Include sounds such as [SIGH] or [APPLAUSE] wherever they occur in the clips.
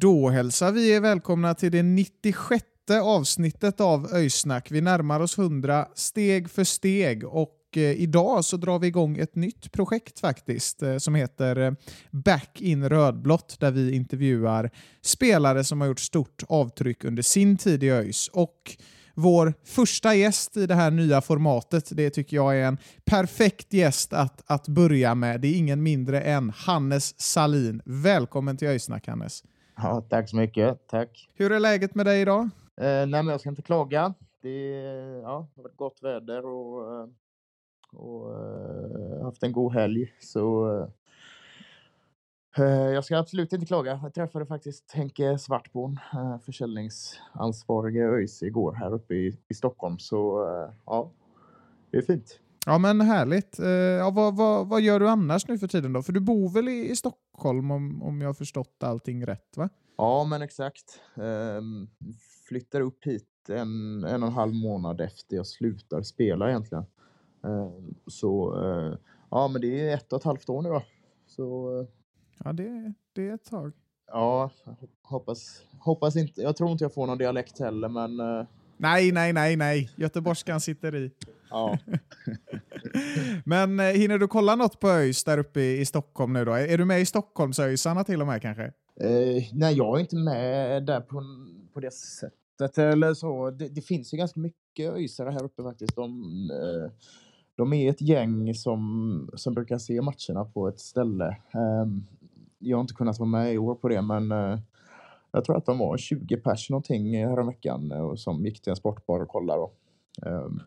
Då hälsar vi er välkomna till det 96 avsnittet av Öysnack. Vi närmar oss 100 steg för steg och eh, idag så drar vi igång ett nytt projekt faktiskt eh, som heter eh, Back in rödblått där vi intervjuar spelare som har gjort stort avtryck under sin tid i ÖIS. Och vår första gäst i det här nya formatet, det tycker jag är en perfekt gäst att, att börja med. Det är ingen mindre än Hannes Salin. Välkommen till Öysnack Hannes. Ja, tack så mycket. Tack. Hur är läget med dig idag? Eh, nej, men jag ska inte klaga. Det ja, det har varit gott väder och, eh, och eh, haft en god helg. Så eh, jag ska absolut inte klaga. Jag träffade faktiskt Henke Svartborn, eh, försäljningsansvarige ÖIS igår här uppe i, i Stockholm. Så ja, det är fint. Ja men härligt. Eh, ja, vad, vad, vad gör du annars nu för tiden då? För du bor väl i, i Stockholm om, om jag har förstått allting rätt va? Ja, men exakt. Ehm, flyttar upp hit en, en och en halv månad efter jag slutar spela egentligen. Ehm, så eh, ja, men det är ett och ett halvt år nu då. Så eh, Ja det, det är ett tag. ja, hoppas, hoppas inte. Jag tror inte jag får någon dialekt heller, men eh, Nej, nej, nej, nej. Göteborgskan sitter i. ja. [LAUGHS] Men eh, hinner du kolla något på ÖIS där uppe i, i Stockholm nu då? Är, är du med i Stockholmsöisarna till och med kanske? Eh, nej, jag är inte med där på, på det sättet. Eller så. Det, det finns ju ganska mycket ÖISare här uppe faktiskt. De, eh, de är ett gäng som, som brukar se matcherna på ett ställe. Ehm, jag har inte kunnat vara med i år på det, men eh, jag tror att de var 20 pers någonting häromveckan eh, som gick till en sportbar och kollade. Då. Ehm,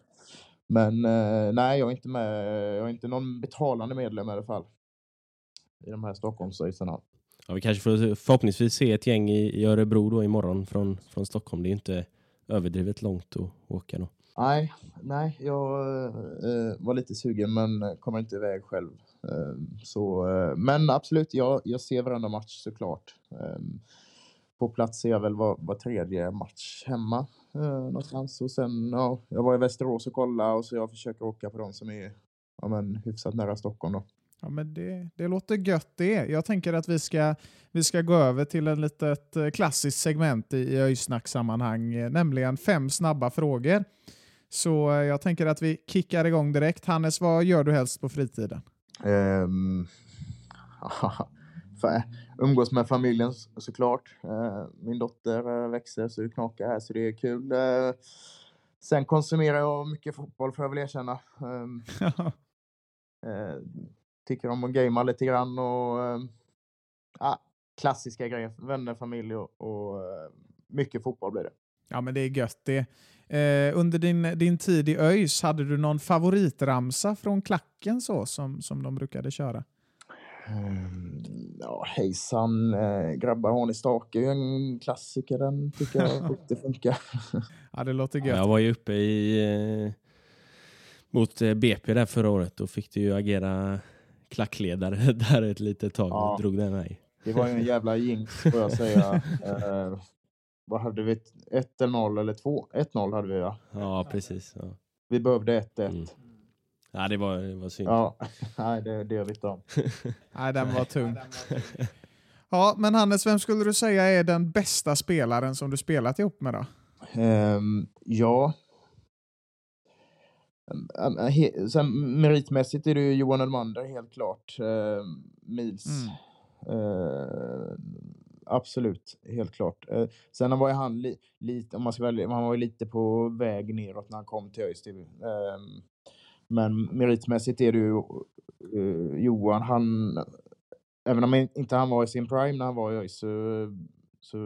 men eh, nej, jag är inte med. Jag är inte någon betalande medlem i alla fall. I de här Stockholmsöisarna. Ja, vi kanske får förhoppningsvis se ett gäng i, Örebro då imorgon från, från Stockholm. Det är inte överdrivet långt att åka då. Nej, nej, jag eh, var lite sugen men kommer inte iväg själv. Eh, så, eh, men absolut, jag, jag ser varenda match såklart. På plats ser jag väl var, var tredje match hemma eh, någonstans. Och sen, ja, jag var i Västerås och kollade och så jag försöker åka på de som är ja, men, hyfsat nära Stockholm då. Ja, men det, det låter gött det. Jag tänker att vi ska, vi ska gå över till en litet eh, klassiskt segment i, i Öysnack-sammanhang, eh, nämligen fem snabba frågor. Så eh, jag tänker att vi kickar igång direkt. Hannes, vad gör du helst på fritiden? [LAUGHS] Um, umgås med familjen såklart. Eh, min dotter eh, växer så det knakar här så det är kul. Eh, sen konsumerar jag mycket fotboll får jag väl erkänna. Tycker om att gamea lite grann och eh, ah, klassiska grejer. Vänner, familj och, och mycket fotboll blir det. ja, men det är gött det. Eh, under din, din tid i ÖIS, hade du någon favoritramsa från klacken så som, som de brukade köra? Ehm, Ja, hejsan eh, grabbar har ni stake? är en klassiker den tycker jag [LAUGHS] riktigt funkar. Ja, det låter Ja, gött. jag var ju uppe i, eh, mot eh, BP där förra året och fick du ju agera klackledare [LAUGHS] där ett litet tag. Ja. Drog den här. Det var ju en jävla jinx får jag säga. [LAUGHS] Eh, vad hade vi? 1 eller 0 eller 2? 1-0 hade vi va? Ja, precis. Ja, Vi behövde 1-1. Mm. Ja det, var, det var synd. Ja, [LAUGHS] nej det, det gör vi inte om. [LAUGHS] [LAUGHS] Nej, den var tung. Ja, men Hannes, vem skulle du säga är den bästa spelaren som du spelat ihop med då? Ehm, ja. Ehm, eh, he- Sen, meritmässigt är det ju Johan Elmander helt klart. Ehm, Mils. Mm. Eh, absolut, helt klart. Eh, sen var ju han li, lite, om man ska välja, han var ju lite på väg neråt när han kom till ÖIS. ehm, men meritmässigt är det ju uh, Johan, han, även om inte han var i sin prime när han var i ÖIS så, så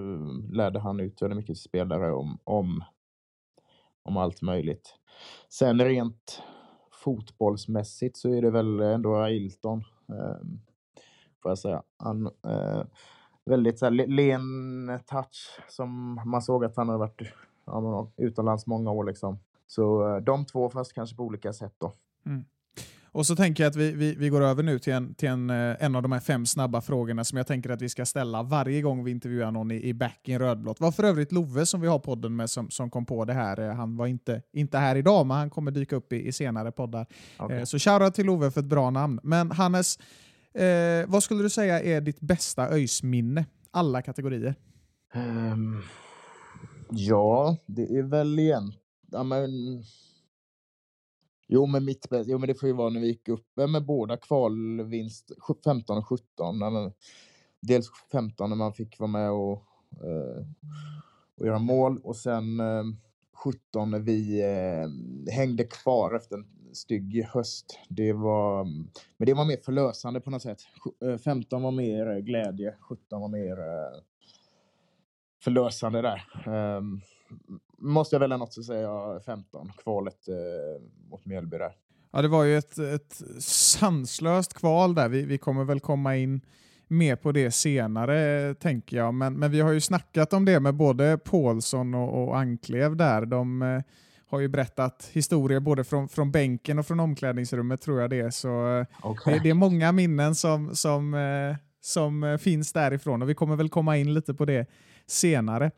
lärde han ut väldigt mycket spelare om, om, om allt möjligt. Sen rent fotbollsmässigt så är det väl ändå Ailton. Eh, får jag säga. Han, eh, väldigt så här, len touch som man såg att han har varit ja, utomlands många år. Liksom. Så eh, de två fast kanske på olika sätt då. Och så tänker jag att vi, vi, vi går över nu till, en, till en, eh, en av de här fem snabba frågorna som jag tänker att vi ska ställa varje gång vi intervjuar någon i, i back in rödblått. var för övrigt Love som vi har podden med som, som kom på det här. Eh, Han var inte, inte här idag, men han kommer dyka upp i, i senare poddar. Eh, Så shoutout till Love för ett bra namn. Men Hannes, eh, vad skulle du säga är ditt bästa ÖIS-minne? Alla kategorier. Ehm, ja, det är väl igen... Ja, men... Jo, men mitt bästa, jo, men det får ju vara när vi gick upp ja, med båda kvalvinst, 15 och 17. Ja, men dels 15 när man fick vara med och, eh, och göra mål och sen eh, 17 när vi eh, hängde kvar efter en stygg höst. Det var, men det var mer förlösande på något sätt. 15 eh, var mer eh, glädje, 17 var mer eh, förlösande där. Ehm, Måste jag välja något så säger jag 15, kvalet uh, mot Mjällby där. Ja, det var ju ett, ett sanslöst kval där. Vi, vi kommer väl komma in mer på det senare, tänker jag. Men, men vi har ju snackat om det med både Paulsson och, och Anklev där. De eh, har ju berättat historier både från, från bänken och från omklädningsrummet, tror jag det är. Så eh, det, det är många minnen som, som, eh, som eh, finns därifrån och vi kommer väl komma in lite på det senare.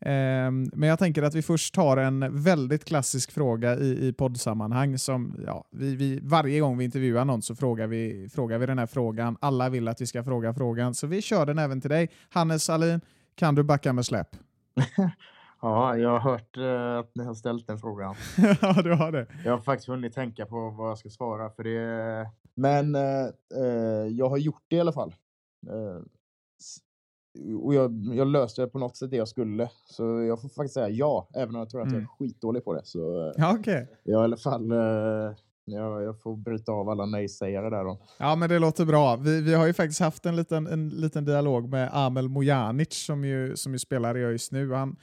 Ehm, Men jag tänker att vi först tar en väldigt klassisk fråga i, i poddsammanhang. Som, ja, vi, vi, varje gång vi intervjuar någon så frågar vi, frågar vi den här frågan. Alla vill att vi ska fråga frågan, så vi kör den även till dig. Hannes Salin, kan du backa med släp? [LAUGHS] Ja, jag har hört eh, att ni har ställt den frågan. [LAUGHS] ja, du har det. Jag har faktiskt hunnit tänka på vad jag ska svara för det. Men eh, eh, jag har gjort det i alla fall. Eh, och jag, jag löste det på något sätt det jag skulle. Så jag får faktiskt säga ja, även om jag tror att jag är Mm. skitdålig på det. Så eh, Ja, okej. jag i alla fall, eh, jag, jag får bryta av alla nej-sägare där då. Ja, men det låter bra. Vi, vi har ju faktiskt haft en liten, en liten dialog med Amel Mojanic som ju, som ju spelar i ÖIS nu. Han,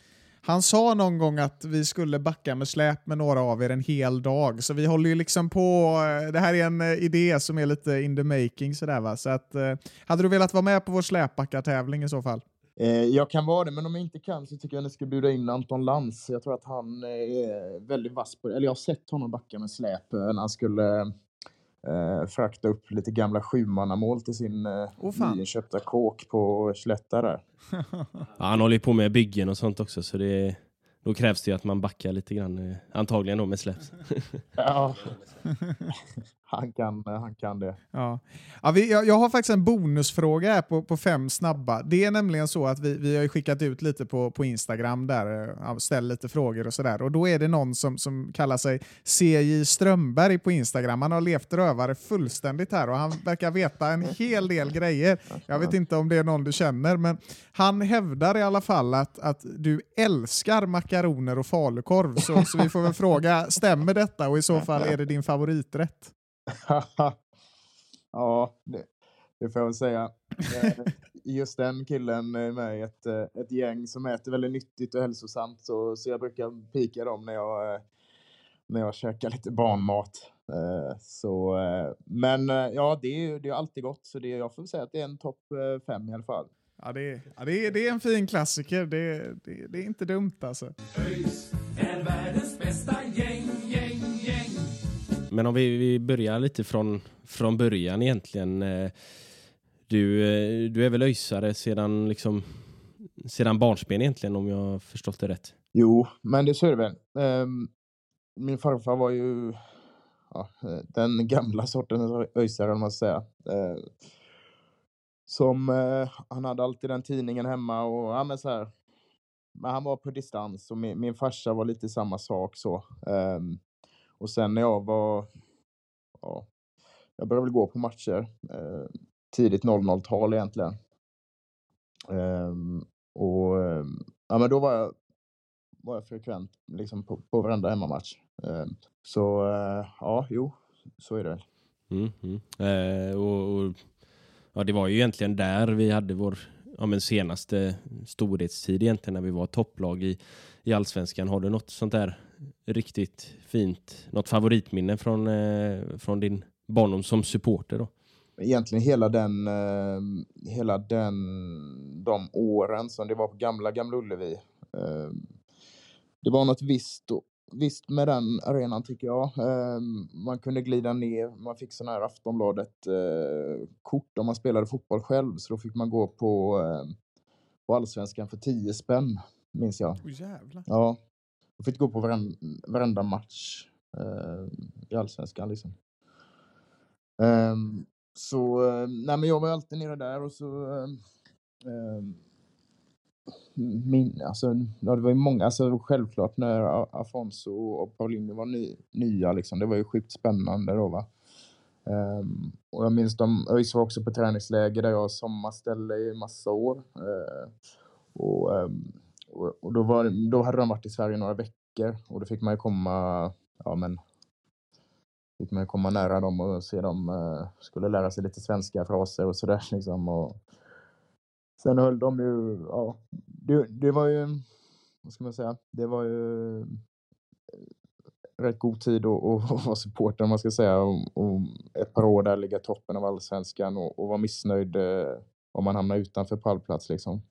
han sa någon gång att vi skulle backa med släp med några av er en hel dag, så vi håller ju liksom på. Eh, det här är en eh, idé som är lite in the making sådär va. Så att, eh, hade du velat vara med på vår släpbackartävling i så fall? Jag kan vara det, men om jag inte kan så tycker jag att ni ska bjuda in Anton Lantz. Jag tror att han är väldigt vass på det. Eller jag har sett honom backa med släp när han skulle eh, frakta upp lite gamla sjumannamål till sin eh, fan. nyinköpta kåk på Slätta där. [LAUGHS] Ja, han håller ju på med byggen och sånt också så det, då krävs det ju att man backar lite grann. eh, Antagligen då med släps. Ja. [LAUGHS] [LAUGHS] han, kan, eh, han kan det. Ja. Ja, vi, jag, jag har faktiskt en bonusfråga här på, på fem snabba. Det är nämligen så att vi, vi har ju skickat ut lite på, på Instagram där, eh, ställt ställ lite frågor och sådär. Och då är det någon som, som kallar sig CJ Strömberg på Instagram. Han har levt rövare fullständigt här och han verkar veta en hel del grejer. Jag vet inte om det är någon du känner, men han hävdar i alla fall att, att du älskar makaroner och falukorv. Så, så vi får väl fråga, stämmer detta och i så fall är det din favoriträtt? [LAUGHS] ja, det, det får jag väl säga. Eh, Just den killen är med i ett, eh, ett gäng som äter väldigt nyttigt och hälsosamt. Så, så jag brukar pika dem när jag, eh, när jag käkar lite barnmat. Så, men ja, det är ju det är alltid gott. Så det, jag får säga att det är en topp fem i alla fall. Ja, det, är, ja, det, är, det är en fin klassiker. Det, det, det är inte dumt alltså. ÖIS är världens bästa gäng. Men om vi, vi börjar lite från, från början egentligen. Eh, du, eh, du är väl öjsare sedan, liksom, sedan barnsben egentligen om jag förstått det rätt? Jo, men det ser väl. Ehm, min farfar var ju ja, eh, den gamla sortens öjsare, om man säger. säga. Som, han hade alltid den tidningen hemma och ja, men så här. Men han var på distans och min, min farsa var lite samma sak så. Um, och sen när jag var, ja, jag började väl gå på matcher, eh, tidigt 00-tal egentligen. Eh, och ja, men då var jag var jag frekvent liksom på, på varenda hemmamatch. Eh, Så eh, ja, jo, så är det. Mm, mm. Eh, och, och, ja, det var ju egentligen där vi hade vår ja, men senaste storhetstid egentligen när vi var topplag i, i allsvenskan. Har du något sånt där riktigt fint, något favoritminne från, eh, från din barndom som supporter då? Egentligen hela den, eh, hela den, de åren som det var på gamla Gamla Ullevi. Eh, det var något visst, visst med den arenan tycker jag. Man kunde glida ner, man fick sån här Aftonbladet-kort om man spelade fotboll själv. Så då fick man gå på, på Allsvenskan för 10 spänn, minns jag. Oh, jävlar. Ja, jag fick gå på varenda, varenda match i Allsvenskan. Liksom. Um, så nej, men jag var alltid nere där och så um, min, alltså, ja, det var ju många, alltså självklart när Afonso och Paulinho var ny, nya liksom, det var ju sjukt spännande då va. Um, och jag minns de, ÖIS var också på träningsläger där jag sommarställde i massa år. Uh, och, um, och, då, var, då hade de varit i Sverige några veckor och då fick man ju komma, ja men fick man komma nära dem och se dem uh, skulle lära sig lite svenska fraser och sådär liksom. Och sen höll de ju, ja, det, det var ju, vad ska man säga, det var ju eh, rätt god tid att, vara supporter om man ska säga och, och ett par år där ligga toppen av allsvenskan och, och vara missnöjd eh, om man hamnar utanför pallplats liksom.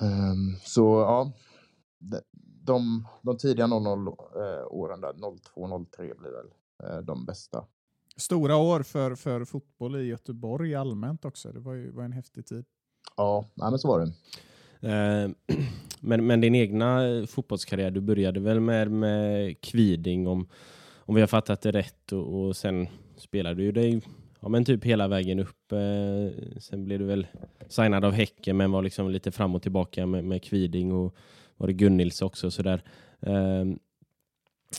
Um, så ja, de, de tidiga 00-åren där, 02-03 blir väl eh, de bästa. Stora år för, för fotboll i Göteborg allmänt också. Det var ju var en häftig tid. Ja, nej, men så var det. Eh, [CLEARS THROAT] men, men din egna fotbollskarriär, du började väl med, med Kviding om, om vi har fattat det rätt och, och sen spelade du ju dig ja, men typ hela vägen upp. Eh, sen blev du väl signad av Häcken men var liksom lite fram och tillbaka med, med Kviding och var det Gunnils också sådär. Eh,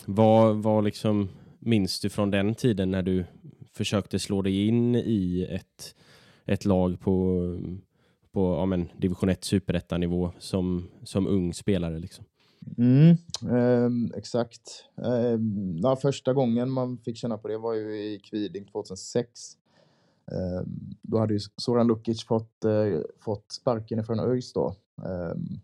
vad, vad liksom minns du från den tiden när du försökte slå dig in i ett, ett lag på, på ja, men, division 1 superettanivå som, som ung spelare? Liksom? Mm, eh, exakt. Eh, ja, första gången man fick känna på det var ju i Kviding 2006. Eh, då hade ju Soran Lukic fått, eh, fått sparken från ÖIS då. Ehm,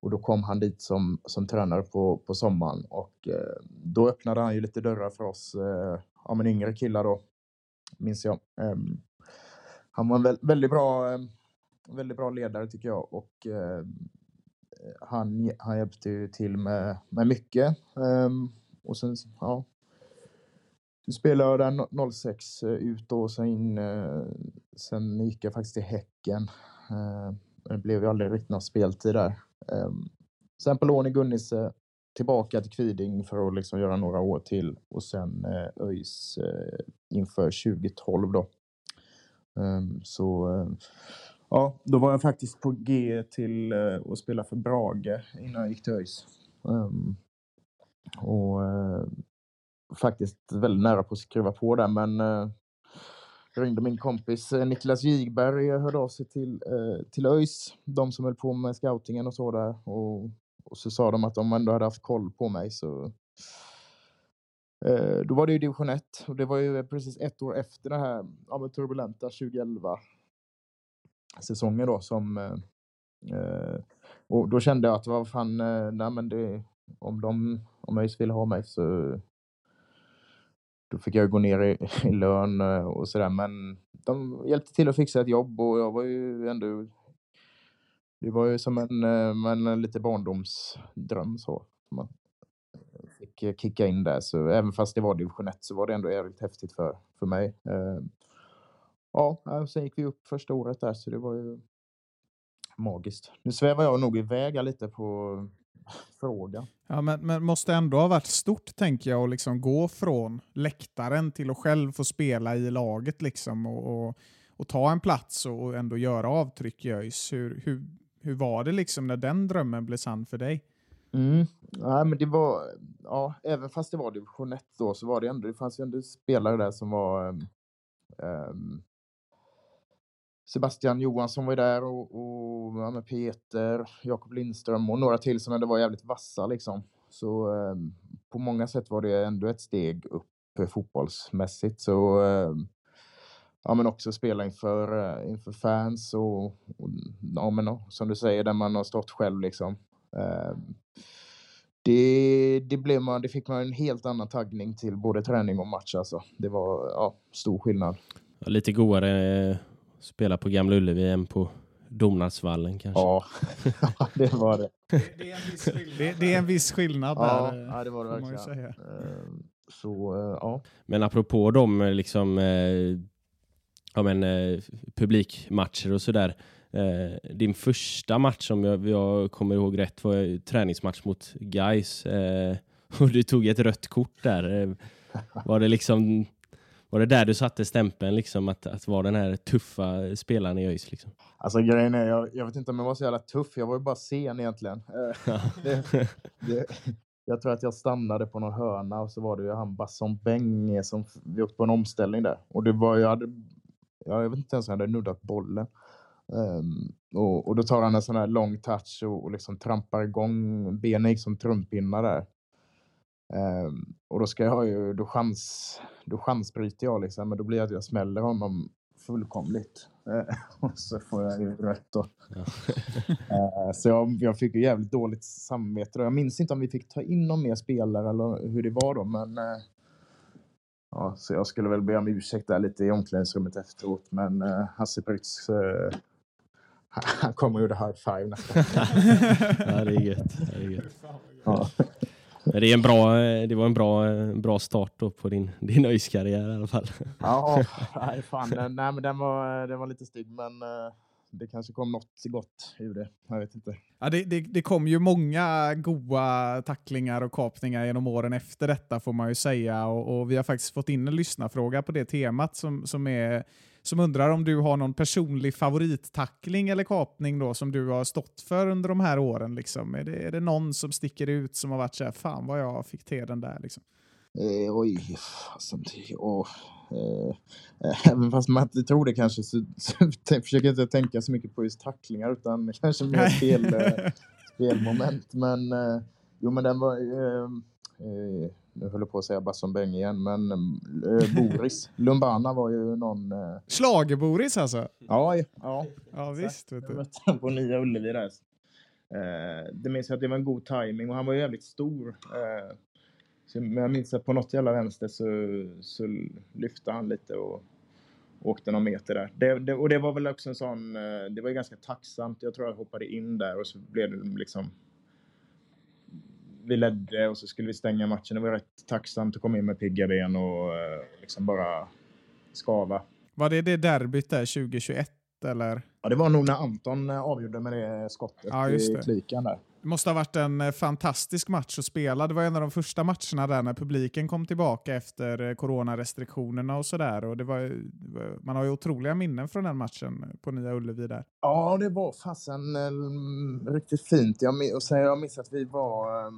och då kom han dit som, som tränare på, på sommaren och eh, då öppnade han ju lite dörrar för oss eh, ja, men yngre killar då, minns jag. Ehm, han var en vä väldigt bra, ehm, väldigt bra ledare tycker jag och han, han hjälpte till med, med mycket. Um, och sen, ja, så spelade jag där 06 eh, ut då och sen, uh, sen gick jag faktiskt till Häcken. Uh, det blev ju aldrig riktigt någon speltid där. Um, sen på lån i Gunnisse, tillbaka till Kviding för att liksom göra några år till och sen uh, ÖIS inför 2012 då. Um, så ja, då var jag faktiskt på G till eh, att spela för Brage innan jag gick till ÖIS. Um, och uh, faktiskt väldigt nära på att skriva på där men uh, jag ringde min kompis Niklas Jigberg och hörde av sig till, uh, till ÖIS, de som höll på med scoutingen och så där. Och, och så sa de att de ändå hade haft koll på mig så då var det ju division 1 och det var ju precis ett år efter det här ja, turbulenta 2011 säsongen då som eh, eh, och då kände jag att vad fan, eh, nej men det, om de, om ÖIS vill ha mig så då fick jag gå ner i, [LAUGHS] i lön eh, och sådär. Men de hjälpte till att fixa ett jobb och jag var ju ändå... Det var ju som en, eh, en lite barndomsdröm så. Man fick kicka in där. Så även fast det var division 1 så var det ändå jävligt häftigt för, för mig. Ja, sen gick vi upp första året där så det var ju magiskt. Nu svävar jag nog iväg lite på [LAUGHS] fråga. Ja, men, men måste ändå ha varit stort, tänker jag, att liksom gå från läktaren till att själv få spela i laget liksom, och, och, och ta en plats och ändå göra avtryck i ÖIS. Hur, hur, hur var det liksom när den drömmen blev sann för dig? Mm. Ja, men det var, ja, även fast det var division 1 då så var det ändå, det fanns ju ändå spelare där som var um, Sebastian Johansson var ju där och, och ja, Peter, Jakob Lindström och några till som ändå var jävligt vassa liksom. Så eh, på många sätt var det ändå ett steg upp eh, fotbollsmässigt. Så eh, ja, men också spela inför, eh, inför fans och, och ja, men, som du säger, där man har stått själv liksom. Eh, det, det, blev man, det fick man en helt annan taggning till både träning och match. Alltså. Det var ja, stor skillnad. Lite godare eh, spela på Gamla Ullevi än på Domnarsvallen kanske? Ja, [LAUGHS] det var det. Det är en viss skillnad, det, det är en viss skillnad ja, där. Ja, det var det verkligen. Säga. Ehm, så, eh, ja. Men apropå de liksom, eh, ja, men, eh, publikmatcher och sådär. Eh, din första match, om jag, jag kommer ihåg rätt, var träningsmatch mot Guys eh, [LAUGHS] och du tog ett rött kort där. Eh, var det liksom var det där du satte stämpeln, liksom, att, att vara den här tuffa spelaren i ÖIS? Liksom? Alltså grejen är, jag, jag vet inte om jag var så jävla tuff, jag var ju bara sen egentligen. [LAUGHS] det, det, jag tror att jag stannade på någon hörna och så var det ju han Basson Beng som vi åkte på en omställning där. Och det var, jag, hade, jag vet inte ens om jag hade nuddat bollen. Um, och, och, då tar han en sån här lång touch och, och liksom trampar igång. Benen gick som trumpinnar där. Um, och då ska jag ju, då chans, då chansbryter jag liksom, men då blir det att jag smäller honom fullkomligt. Uh, [LAUGHS] och så får jag ju rött då. Ja. uh, [LAUGHS] så jag, jag fick ju jävligt dåligt samvete. Jag minns inte om vi fick ta in någon mer spelare eller hur det var då, men uh, Ja, så jag skulle väl be om ursäkt där lite i omklädningsrummet efteråt, men Hasse Prytz han kommer och gjorde high five nästan. [LAUGHS] ja, det är gött. Det är, gött. Ja. Det, är en bra, det var en bra, bra start då på din, [LAUGHS] din karriär i alla fall. Ja, [LAUGHS] nej, fan, nej, men den var, den var lite stygg, men det kanske kom något gott ur det. Jag vet inte. Ja, det, det, det kom ju många goa tacklingar och kapningar genom åren efter detta får man ju säga. Och, och vi har faktiskt fått in en lyssnarfråga på det temat som, som är som undrar om du har någon personlig favorittackling eller kapning då som du har stått för under de här åren. Liksom. Är, det, är det någon som sticker ut som har varit så här, fan vad jag fick till den där? Liksom? Eh, oj, fasen. Oh, eh, [LAUGHS] även fast man inte tror det kanske så, [LAUGHS] så försöker jag inte tänka så mycket på just tacklingar utan [LAUGHS] kanske mer spel, eh, spelmoment. Men eh, jo, men den var eh, eh, nu höll jag på att säga Basson Beng igen, men äh, Boris [LAUGHS] Lumbana var ju någon... Äh... Schlager-Boris alltså? Ja, ja. Ja, visst. Vet du. Jag mötte honom på Nya Ullevi där. Äh, det minns jag att det var en god timing och han var jävligt stor. Äh, så, men jag minns att på något jävla vänster så, så lyfte han lite och åkte någon meter där. Det, det, och det var väl också en sån, det var ju ganska tacksamt. Jag tror jag hoppade in där och så blev det liksom vi ledde och så skulle vi stänga matchen. Det var rätt tacksamt att komma in med pigga ben och eh, liksom bara skava. Var det det derbyt där 2021 eller? Ja, det var nog när Anton eh, avgjorde med det skottet ja, i klikan där. Det måste ha varit en eh, fantastisk match att spela. Det var en av de första matcherna där när publiken kom tillbaka efter coronarestriktionerna och sådär. man har ju otroliga minnen från den matchen på Nya Ullevi där. Ja, det var fasen riktigt fint. Jag, jag minns att vi var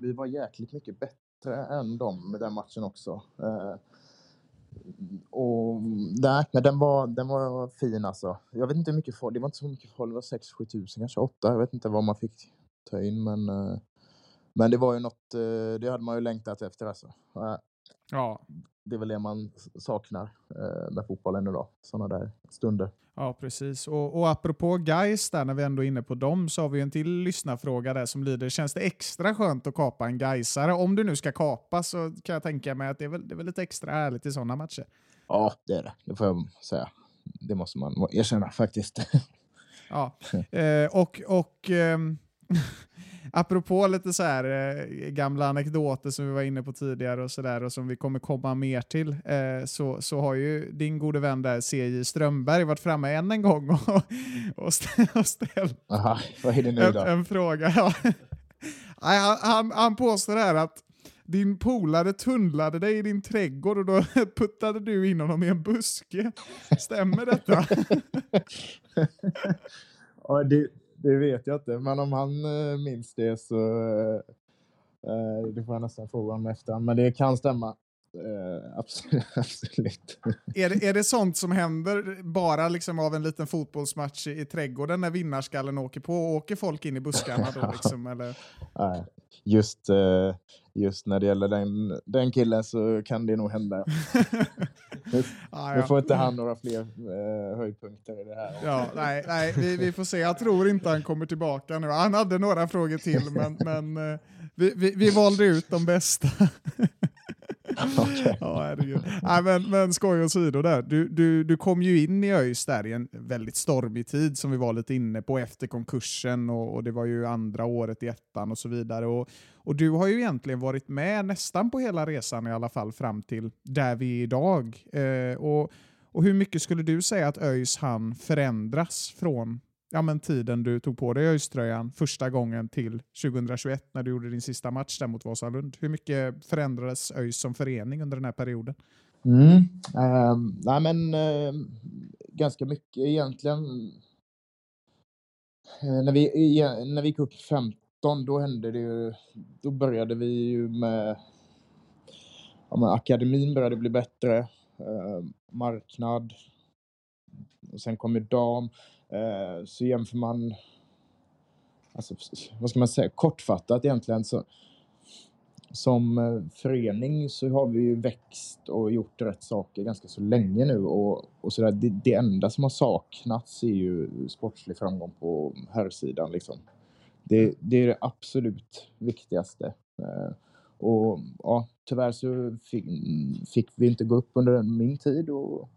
vi var jäkligt mycket bättre än dem med den matchen också. Eh, och nej, men den var, den var fin alltså. Jag vet inte hur mycket folk, det var inte så mycket folk, det var 6-7 tusen, kanske 8. Jag vet inte vad man fick ta in men, eh, men det var ju något, eh, det hade man ju längtat efter alltså. Eh, ja. Det är väl det man saknar med fotbollen idag, sådana där stunder. Ja, precis. Och, och apropå guys där, när vi ändå är inne på dem, så har vi en till lyssnarfråga där som lyder, känns det extra skönt att kapa en Gaisare? Om du nu ska kapa så kan jag tänka mig att det är väl, det är väl lite extra härligt i sådana matcher? Ja, det är det. Det får jag säga. Det måste man erkänna faktiskt. ja, [LAUGHS] eh, och, och eh, [LAUGHS] apropå lite så här eh, gamla anekdoter som vi var inne på tidigare och så där och som vi kommer komma mer till, eh, så, så har ju din gode vän där, CJ Strömberg, varit framme än en gång och, och, ställt Aha, vad är det nu då? En, en fråga. Ja. han, han, han påstår här att din polare tunnlade dig i din trädgård och då [LAUGHS] puttade du in honom i en buske. Stämmer detta? [LAUGHS] ja, det, det vet jag inte, men om han eh, minns det så eh, eh, det får jag nästan fråga om efter. Men det kan stämma eh, absolut. [LAUGHS] absolut. Är det, är det sånt som händer bara liksom av en liten fotbollsmatch i, i trädgården när vinnarskallen åker på? Åker folk in i buskarna då? [LAUGHS] Liksom, eller? Nej, just, eh, just när det gäller den, den killen så kan det nog hända. [LAUGHS] Nu, Ja, nu får inte han några fler eh, höjdpunkter i det här. Ja, nej, nej vi, vi får se. Jag tror inte han kommer tillbaka nu. Han hade några frågor till, men, men vi, vi, vi valde ut de bästa. [LAUGHS] okay. Ja, herregud. Nej, men, men skoj åsido där. Du, du, du kom ju in i ÖIS där i en väldigt stormig tid som vi var lite inne på efter konkursen och, och det var ju andra året i ettan och så vidare. Och, och du har ju egentligen varit med nästan på hela resan i alla fall fram till där vi är idag. Eh, och, och hur mycket skulle du säga att ÖIS han förändras från ja, men tiden du tog på dig ÖIS-tröjan första gången till 2021 när du gjorde din sista match där mot Vasalund? Hur mycket förändrades ÖIS som förening under den här perioden? Mm. Eh, nej men eh, ganska mycket egentligen. Eh, när, vi, när vi gick upp 15 då hände det ju, då började vi ju med, ja, men akademin började bli bättre, eh, marknad, och sen kom ju dam. Eh, så jämför man, alltså, vad ska man säga, kortfattat egentligen så som eh, förening så har vi ju växt och gjort rätt saker ganska så länge nu och, och sådär. Det, det enda som har saknats är ju sportslig framgång på herrsidan liksom. Det, det är det absolut viktigaste. Eh, och ja, tyvärr så fick, fick vi inte gå upp under min tid och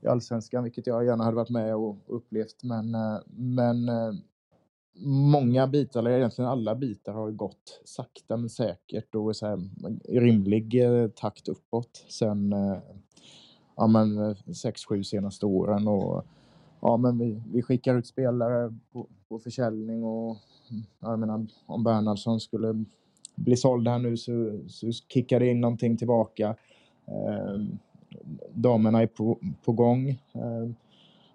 i Allsvenskan, vilket jag gärna hade varit med och upplevt. Men, eh, men eh, många bitar, eller egentligen alla bitar, har gått sakta men säkert och så här, i rimlig takt uppåt sen ja, men, sex, sju senaste åren. Och, ja, men vi, vi skickar ut spelare på, på försäljning och jag menar, om Bernhardsson skulle bli såld här nu så, så kickar det in någonting tillbaka. Eh, damerna är på, på gång. Eh,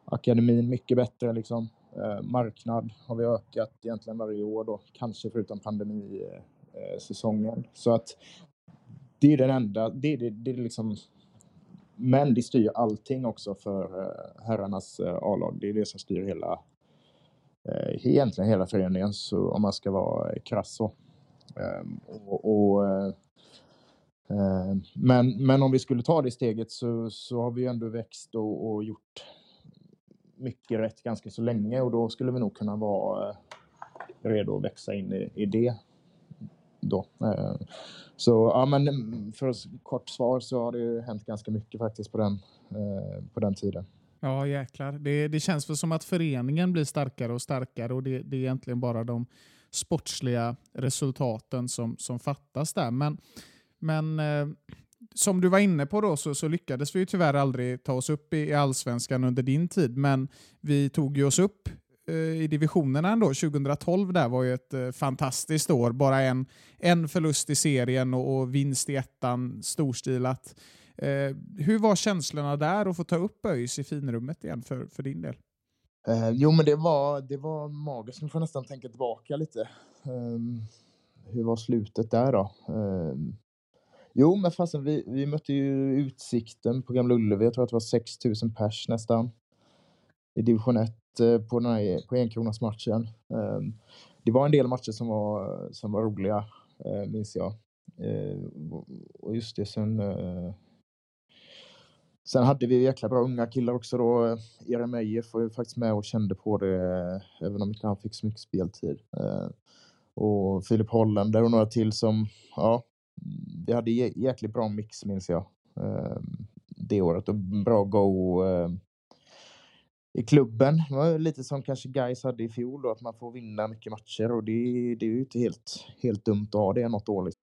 akademin mycket bättre liksom. Eh, marknad har vi ökat egentligen varje år då, kanske förutom pandemisäsongen. Eh, eh, så att det är den enda, det det, det är liksom men det styr allting också för eh, herrarnas A-lag. Det är det som styr hela, egentligen hela föreningen, så, om man ska vara krass så. Ehm, och, och, Eh, men, men om vi skulle ta det steget så, så har vi ju ändå växt och, och gjort mycket rätt ganska så länge och då skulle vi nog kunna vara eh, redo att växa in i, i det. Då. Eh, så ja, men mm, för ett kort svar så har det ju hänt ganska mycket faktiskt på den, på den tiden. Ja, jäklar. Det, det känns väl som att föreningen blir starkare och starkare och det, det är egentligen bara de sportsliga resultaten som, som fattas där. Men, men eh, som du var inne på då så, så lyckades vi ju tyvärr aldrig ta oss upp i, i allsvenskan under din tid, men vi tog ju oss upp eh, i divisionerna ändå. 2012 där var ju ett eh, fantastiskt år. Bara en, en förlust i serien och, och vinst i ettan, storstilat. Eh, hur var känslorna där att få ta upp ÖIS i finrummet igen för, för din del? Eh, jo, men det var, det var magiskt. Nu får jag nästan tänka tillbaka lite. Ehm, hur var slutet där då? Ehm, jo, men fasen, vi, vi mötte ju Utsikten på Gamla Ullevi. Jag tror att det var 6 000 pers nästan. I division 1 eh, på, den här, på enkronasmatchen. Ehm, det var en del matcher som var, som var roliga, eh, minns jag. Eh, och- just det, sen... Sen hade vi jäkla bra unga killar också då. Jeremejeff var ju faktiskt med och kände på det, även om inte han fick så mycket speltid. Och Filip Holländer och några till som, ja, Mm, vi hade jäkligt bra mix minns jag. eh, Det året och bra go eh, i klubben. Det var lite som kanske Guys hade i fjol då, att man får vinna mycket matcher och det, det är ju inte helt, helt dumt att ha det något år. Liksom.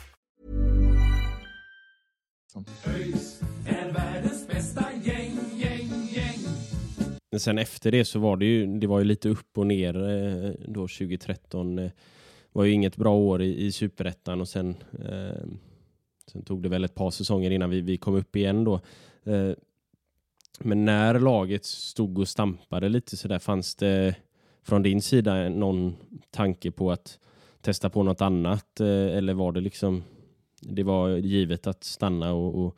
Sen efter det så var det ju, det var ju lite upp och ner eh, då 2013. Det eh, var ju inget bra år i, i superettan och sen, eh, sen tog det väl ett par säsonger innan vi, vi kom upp igen då. Eh, men när laget stod och stampade lite så där fanns det från din sida någon tanke på att testa på något annat eh, eller var det liksom det var givet att stanna och, och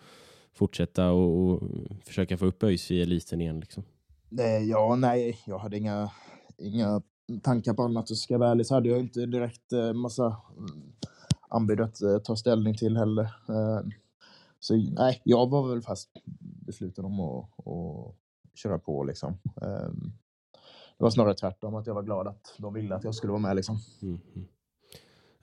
fortsätta och, och försöka få upp ÖIS i eliten igen liksom? Eh, Ja, nej, jag hade inga, inga tankar på annat. Och ska jag vara ärlig så hade jag inte direkt eh, massa mm, anbud att eh, ta ställning till heller. Så nej, jag var väl fast besluten om att, att köra på liksom. Det var snarare tvärtom, att jag var glad att de ville att jag skulle vara med liksom. Mm.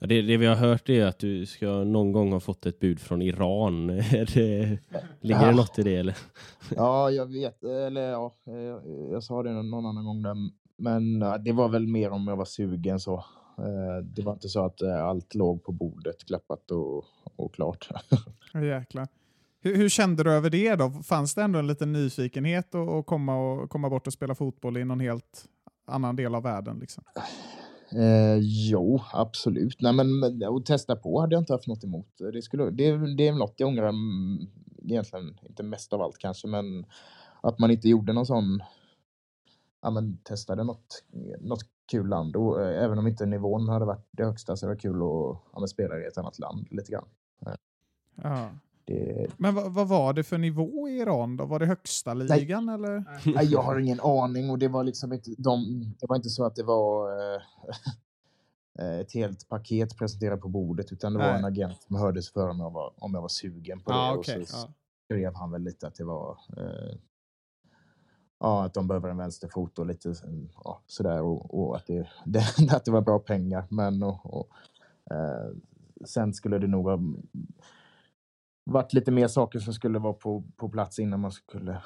Ja, det, det vi har hört är att du ska någon gång ha fått ett bud från Iran. [LAUGHS] Det, ligger det Ja. något i det eller? Ja, jag vet. Eller ja, eh, jag sa det någon annan gång. Där, men det var väl mer om jag var sugen så. Eh, Det var inte så att eh, allt låg på bordet, klappat och, och klart. [LAUGHS] Jäklar. Hur, hur kände du över det då? Fanns det ändå en liten nyfikenhet att att komma, och, komma bort och spela fotboll i någon helt annan del av världen? Liksom? Eh, jo, absolut. Nej, men att testa på hade jag inte haft något emot. Det, skulle, det, det är något jag ångrar mm, egentligen, inte mest av allt kanske, men att man inte gjorde någon sån, ja men testade något, något kul land. Och, eh, även om inte nivån hade varit det högsta så det det kul att ja, men spela i ett annat land lite grann. Eh. Ja. Det, Men vad, vad var det för nivå i Iran då? Var det högsta ligan eller? nej, jag har ingen aning och det var liksom inte, de, det var inte så att det var eh, ett helt paket presenterat på bordet utan det var Nej. en agent som hördes för om jag var, om jag var sugen på det. Ja, och så Ja. skrev han väl lite att det var eh, ja, att de behöver en vänsterfot och lite ja, sådär och, och att, det, [LAUGHS] det, att det var bra pengar. Men och, och, eh, sen skulle det nog ha varit lite mer saker som skulle vara på, på plats innan man skulle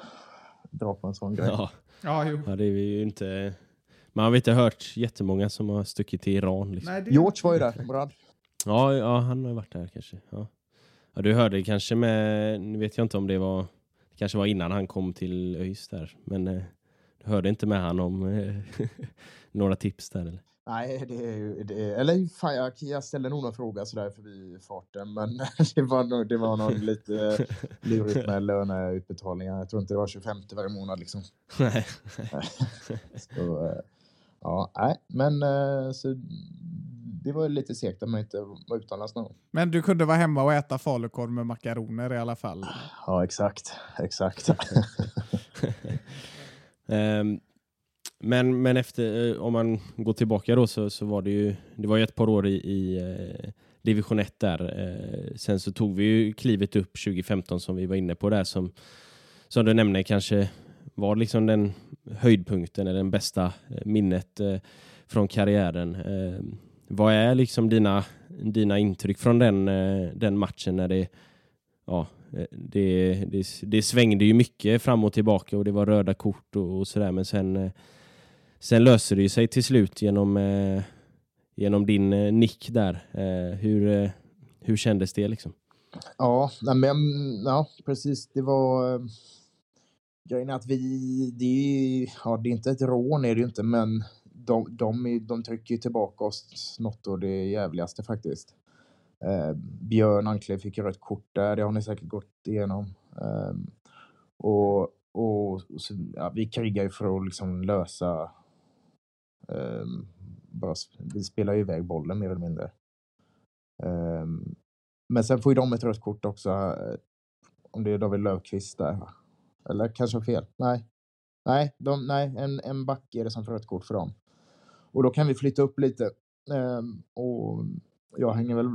dra på en sån grej. Ja, Ja, jo. ja, det är ju inte... Man har inte hört jättemånga som har stuckit till Iran. Liksom. Nej, det- George var ju där, Brad. Ja, ja, han har varit där kanske. Ja. Ja, du hörde kanske med, nu vet jag inte om det var, det kanske var innan han kom till ÖIS där, men eh, du hörde inte med han om eh, [LAUGHS] några tips där eller? Nej, det är ju... Det är, eller fan, jag, jag ställde nog någon fråga sådär förbi farten, men [LAUGHS] det var nog, det var nog [LAUGHS] lite lurigt med löneutbetalningar. Jag tror inte det var 25 varje månad liksom. [LAUGHS] Nej. Så, eh, ja, nej, men eh, så, det var lite segt att man inte var utomlands någon. Men du kunde vara hemma och äta falukorv med makaroner i alla fall. Ja, exakt. Exakt. Ehm, men, men efter, eh, om man går tillbaka då så, så var det ju, det var ju ett par år i, i eh, division 1 där. Eh, sen så tog vi ju klivet upp 2015 som vi var inne på där som, som du nämnde kanske var liksom den höjdpunkten eller den bästa minnet från karriären. Vad är liksom dina, dina intryck från den, den matchen när det, ja, det, det, det svängde ju mycket fram och tillbaka och det var röda kort och, och sådär men sen, eh, sen löser det ju sig till slut genom, eh, genom din eh, nick där. Eh, hur, eh, hur kändes det liksom? Ja, nej, men, ja, precis. Det var... eh, Grejen är att vi... Det är, ja, det är inte ett rån, är det ju inte, men de, de, är- de trycker ju tillbaka oss något och det jävligaste faktiskt. Eh, Björn Ankle fick ju rött kort där, det har ni säkert gått igenom. Eh, och och så, ja, vi krigar ju för att liksom lösa... Eh, bara, vi spelar ju iväg bollen mer eller mindre. Eh, men sen får ju de ett rött kort också. eh, Om det är David Löfqvist där. va? Eller kanske fel? Nej. Nej, de, nej en, en back är det som får rött kort för dem. Och då kan vi flytta upp lite. Ehm, och jag hänger väl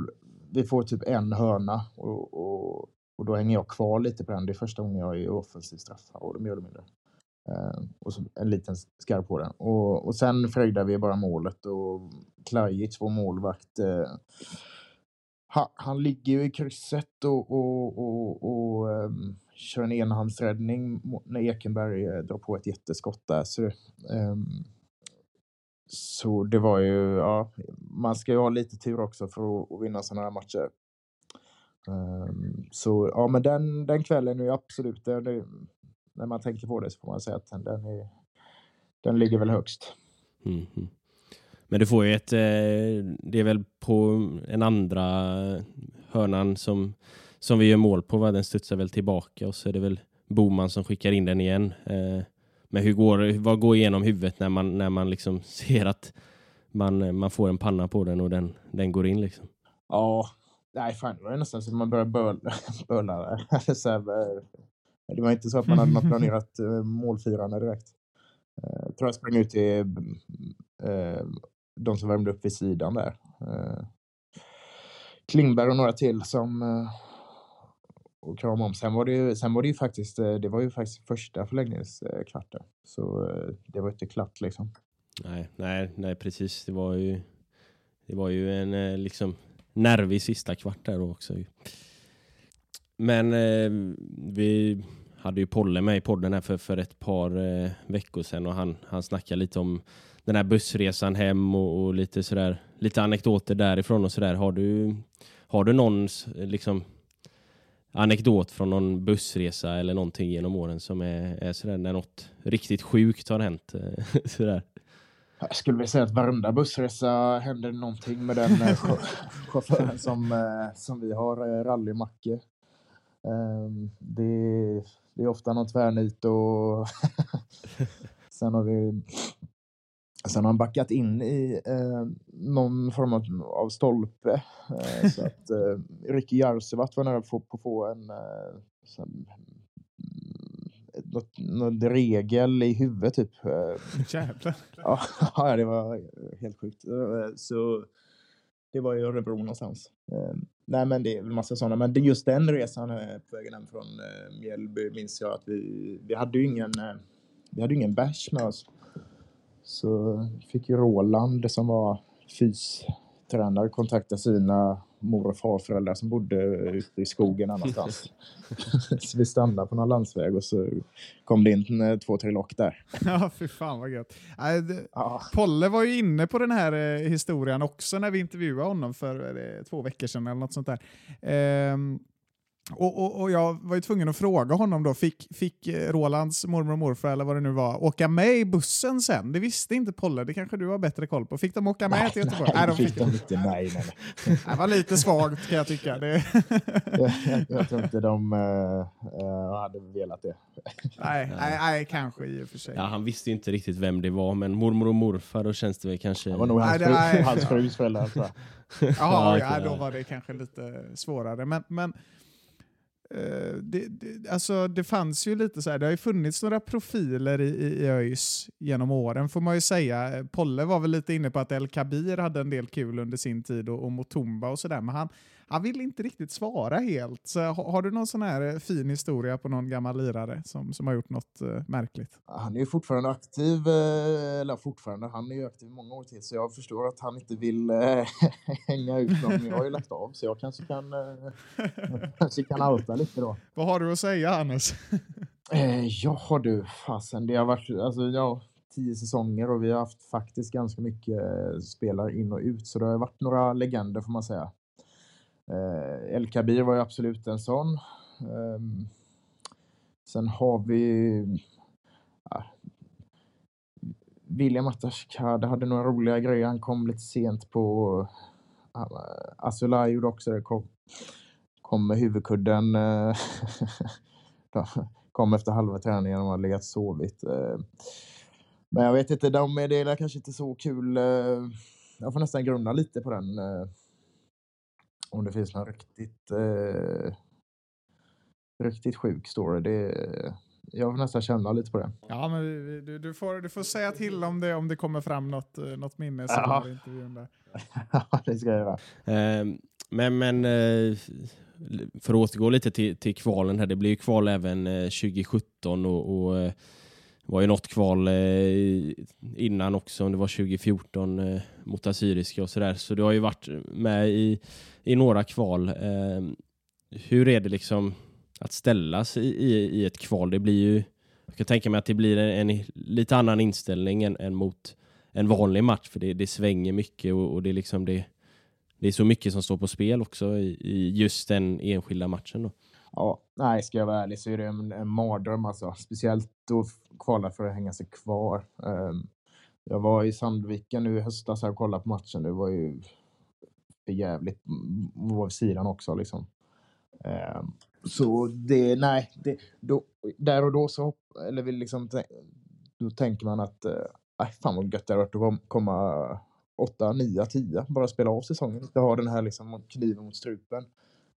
vi får typ en hörna och, och, och då hänger jag kvar lite på den. Det är första gången jag är offensiv straffområde mer eller mindre. Eh, och så en liten skarv på den. Och, och sen fröjdar vi bara målet och Klajic, vår målvakt, eh, han, han ligger ju i krysset och, och, och, och um, kör en enhandsräddning när Ekenberg uh, drar på ett jätteskott där. Så, um, så det var ju, ja, man ska ju ha lite tur också för att, att vinna sådana här matcher. Um, så ja, men den, den kvällen är ju absolut, det, när man tänker på det så får man säga att den, är, den ligger väl högst. Mm. Men du får ju ett, eh, det är väl på en andra hörnan som, som vi gör mål på, va? den studsar väl tillbaka och så är det väl Boman som skickar in den igen. Eh, men hur går, vad går igenom huvudet när man, när man liksom [LAUGHS] ser att man, man får en panna på den och den, den går in liksom? Ja, nej fan det var nästan så att man började böla. [LAUGHS] böla [LAUGHS] det var inte så att man hade [LAUGHS] planerat målfirande direkt. Jag tror jag sprang ut till de som värmde upp vid sidan där. Eh, Klingberg och några till som eh, och kramade om. Sen var det ju, sen var det ju faktiskt, eh, det var ju faktiskt första förlängningskvarten. Så det var inte klart liksom. Nej, nej, nej precis. Det var ju, det var ju en liksom nervig sista kvart där också. Men eh, vi hade ju Polle med i podden här för, för ett par eh, veckor sedan och han, han snackade lite om den här bussresan hem och, och, lite sådär, lite anekdoter därifrån och sådär. Har du, har du någon liksom anekdot från någon bussresa eller någonting genom åren som är, är sådär när något riktigt sjukt har hänt? Eh, [LAUGHS] sådär. Jag skulle vilja säga att varenda bussresa händer någonting med den eh, [LAUGHS] chauffören som, eh, som vi har, eh, rallymacke. Ehm, det, det är ofta någon tvärnit och [LAUGHS] sen har vi Sen har han backat in i eh, någon form av, stolpe. Eh, så att [LAUGHS] eh, Ricky Jarsevat var nära på att få en eh, så, något, något regel i huvudet typ. Eh. [LAUGHS] Jävlar. Ja, det var helt sjukt. Eh, så det var i Örebro någonstans. Eh, nej, men det är väl massa sådana. Men just den resan eh, på vägen hem från eh, Mjällby minns jag att vi, vi hade ju ingen, eh, vi hade ingen bärs med oss. Så fick ju Roland som var fystränare kontakta sina mor och farföräldrar som bodde ute i skogen [LAUGHS] någonstans. så vi stannade på någon landsväg och så kom det in eh, två, tre lock där. ja, fy fan vad gött. Äh, ja. Polle var ju inne på den här eh, historien också när vi intervjuade honom för eh, två veckor sedan eller något sånt där. Ehm, och, och, och, jag var ju tvungen att fråga honom då, fick, fick eh, Rolands mormor och morfar eller vad det nu var åka med i bussen sen? Det visste inte Polle, det kanske du har bättre koll på. Fick de åka med nej, till Göteborg? Nej, de fick de inte. Nej, nej, nej. Det var lite svagt kan jag tycka. Det... jag, [LAUGHS] jag tror inte de uh, hade velat det. nej, nej, nej, kanske i och för sig. Ja, han visste ju inte riktigt vem det var, men mormor och morfar, då känns det väl kanske... Det var nog hans, nej, fru, hans frus föräldrar. Jaha, ja, då var det kanske lite svårare. Men, men Eh, det, det, alltså det fanns ju lite så här, det har ju funnits några profiler i, i, i ÖIS genom åren får man ju säga. Eh, Polle var väl lite inne på att El Kabir hade en del kul under sin tid och, och Motumba och sådär, men han, han vill inte riktigt svara helt. Så har, har, du någon sån här eh, fin historia på någon gammal lirare som, som har gjort något uh, märkligt? Han är ju fortfarande aktiv, uh, eller fortfarande, han är ju aktiv många år till så jag förstår att han inte vill uh, [LAUGHS] hänga ut någon. Jag har ju lagt av så jag kanske kan, uh, [LAUGHS] kanske kan outa lite då. Vad har du att säga Hannes? [LAUGHS] ja du, fasen det har varit, alltså ja, tio säsonger och vi har haft faktiskt ganska mycket spelare in och ut så det har varit några legender får man säga. Eh, El Kabir var ju absolut en sån. Eh, sen har vi ja, William Atashkade hade några roliga grejer. Han kom lite sent på uh, Asulaj gjorde också det. Kom, kom med huvudkudden. Eh, [LAUGHS] kom efter halva träningen och hade legat sovit. Eh. Men jag vet inte, de är kanske inte så kul. Eh, jag får nästan grunna lite på den. Om det finns någon riktigt, eh, riktigt sjuk story. Det, jag får nästan känna lite på det. Ja, men du, du, får, du får säga till om det, om det kommer fram något, eh, något minne ja. intervjun där. [LAUGHS] ja, det ska jag göra. Eh, Men, men eh, för att återgå lite till, till kvalen här. Det blir ju kval även eh, 2017 och, och det var ju något kval eh, innan också, om det var 2014 eh, mot Assyriska och sådär. Så du har ju varit med i, i några kval. Eh, hur är det liksom att ställas i, i, i, ett kval? Det blir ju, jag kan tänka mig att det blir en, en lite annan inställning än, än, mot en vanlig match, för det, det svänger mycket och, och det, är liksom det, det är så mycket som står på spel också i, i just den enskilda matchen. Då. Ja, nej, ska jag vara ärlig så är det en, en mardröm alltså. Speciellt och kvala för att hänga sig kvar. Ehm, jag var i Sandviken nu i höstas och kollade på matchen. Det var ju för jävligt. var vid sidan också liksom. Ehm, så det, nej, det, då, där och då så, eller vill liksom, då tänker man att, äh, fan vad gött det hade varit att komma 8, 9, 10, bara spela av säsongen. Inte ha den här liksom kniven mot strupen.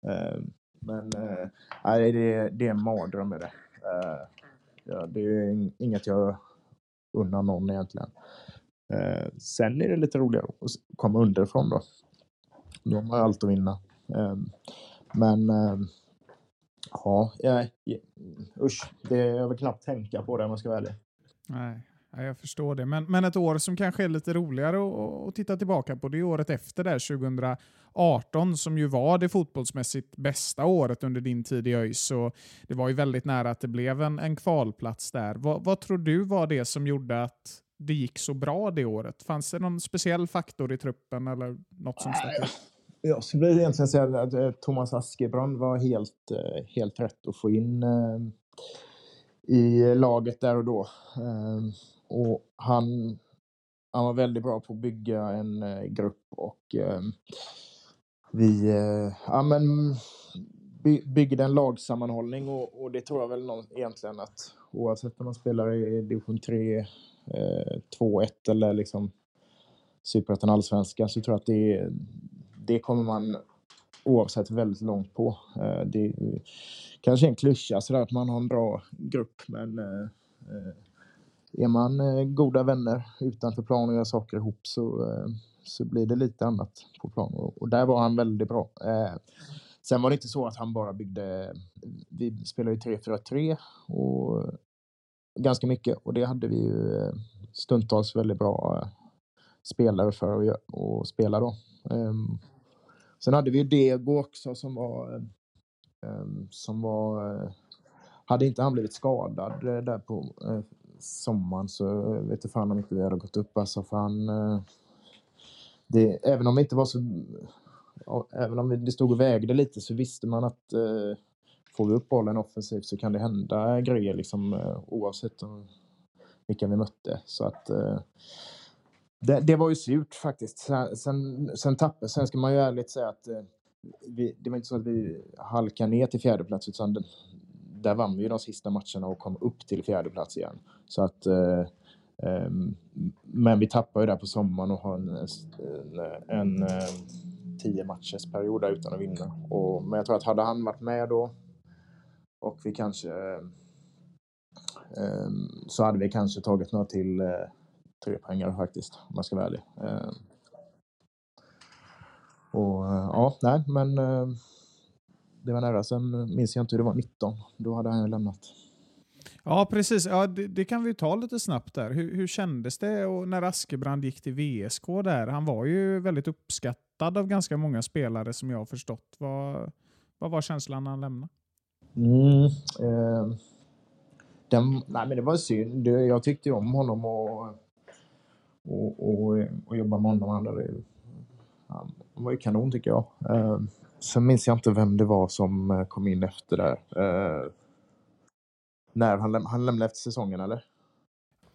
Ehm, men äh, nej, det, det är en mardröm Är det. Eh, Ja, det är inget jag unnar någon egentligen. Eh, sen är det lite roligare att komma underifrån då. Då har man allt att vinna. Ehm, men ehm, Ja, ja, usch. Det, jag vill knappt tänka på det om jag ska vara ärlig. Nej, jag förstår det. Men, men ett år som kanske är lite roligare att, att titta tillbaka på, det är året efter där, 18 som ju var det fotbollsmässigt bästa året under din tid i ÖIS. Så det var ju väldigt nära att det blev en, en kvalplats där. Vad, vad tror du var det som gjorde att det gick så bra det året? Fanns det någon speciell faktor i truppen eller något som stack ut? Jag skulle egentligen säga att eh, Thomas Askebrand var helt, eh, helt rätt att få in eh, i laget där och då. Ehm, och han, han var väldigt bra på att bygga en grupp och ehm, vi eh, ja, men, byggde en lagsammanhållning och, och det tror jag väl någon, egentligen att oavsett om man spelar i division 3, 2, 1 eller liksom Superettan Allsvenskan så tror jag att det, det kommer man oavsett väldigt långt på. Eh, det är kanske en klyscha sådär att man har en bra grupp men eh, eh, är man eh, goda vänner utanför plan och gör saker ihop så, eh, så blir det lite annat på plan och där var han väldigt bra. Eh, sen var det inte så att han bara byggde, vi spelade ju 3-4-3 och ganska mycket och det hade vi ju eh, stundtals väldigt bra eh, spelare för att, att spela då. Ehm, Sen hade vi ju Dego också som var, um, som var hade inte han blivit skadad där på uh, sommaren så vet inte fan om inte vi hade gått upp alltså för han det, även om det inte var så även om det stod och vägde lite så visste man att eh, får vi upp bollen offensivt så kan det hända grejer liksom eh, oavsett vilka vi mötte så att eh, det, det, var ju surt faktiskt. Sen, sen, sen tappade, sen ska man ju ärligt säga att eh, vi, det var inte så att vi halkade ner till fjärde plats utan den, där vann vi ju de sista matcherna och kom upp till fjärde plats igen. Så att, eh, Ehm, men vi tappar ju där på sommaren och har en, en, en, ehm, tio matchers period där utan att vinna. Och, men jag tror att hade han varit med då och vi kanske ehm, så hade vi kanske tagit några till eh, tre poängare faktiskt, om jag ska vara ärlig. Och eh, ja, nej, men det var nära. Sen minns jag inte hur det var 19. Då hade han ju lämnat. Ja, precis. Ja, det, det, kan vi ta lite snabbt där. Hur, hur kändes det och när Askebrand gick till VSK där? Han var ju väldigt uppskattad av ganska många spelare som jag har förstått. Vad, vad var känslan när han lämnade? Mm, eh, den, nej, men det var synd. Jag tyckte om honom och och, och, och jobba med honom. Han, han var ju kanon tycker jag. Eh, sen minns jag inte vem det var som eh, kom in efter där. Eh, när han, läm han lämnade efter säsongen eller?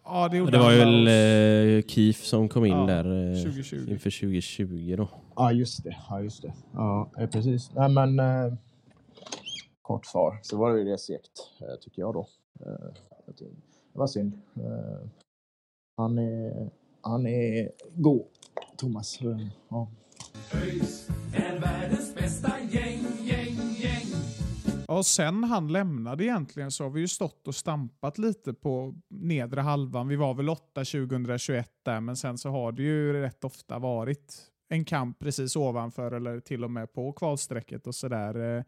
Ja, det, det var ju väl eh, Keef som kom in ja, där eh, 2020. inför 2020 då. Ja, just det. Ja, just det. Ja, precis. Nej, men eh, kort svar så var det ju det segt, eh, tycker jag då. Eh, det var synd. Eh, han är han är god, Thomas. Ja. är världens bästa gäng. Och sen han lämnade egentligen så har vi ju stått och stampat lite på nedre halvan. Vi var väl 8 2021 där, men sen så har det ju rätt ofta varit en kamp precis ovanför eller till och med på kvalstrecket och sådär. Eh,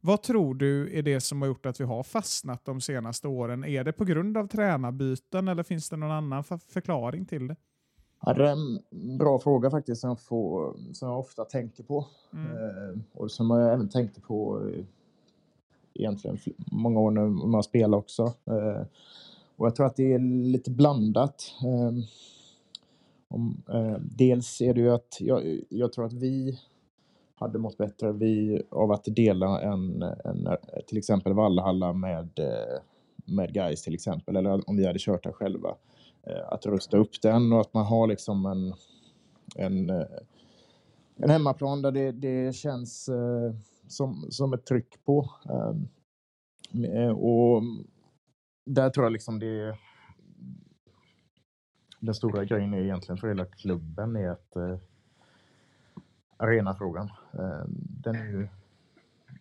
vad tror du är det som har gjort att vi har fastnat de senaste åren? Är det på grund av tränarbyten eller finns det någon annan förklaring till det? Ja, det är en bra fråga faktiskt som jag, får, som jag ofta tänker på. Mm. Eh, och som jag även tänkte på eh, egentligen många år när man spelar också. Eh, och jag tror att det är lite blandat. Eh, om, eh, dels är det ju att jag, jag, tror att vi hade mått bättre vi, av att dela en, en till exempel Vallhalla med, eh, med guys till exempel, eller om vi hade kört den själva. Eh, att rusta upp den och att man har liksom en, en, eh, en hemmaplan där det, det känns eh, som, som ett tryck på. Ehm, och där tror jag liksom det den stora grejen är egentligen för hela klubben är att eh, arenafrågan, eh, den är ju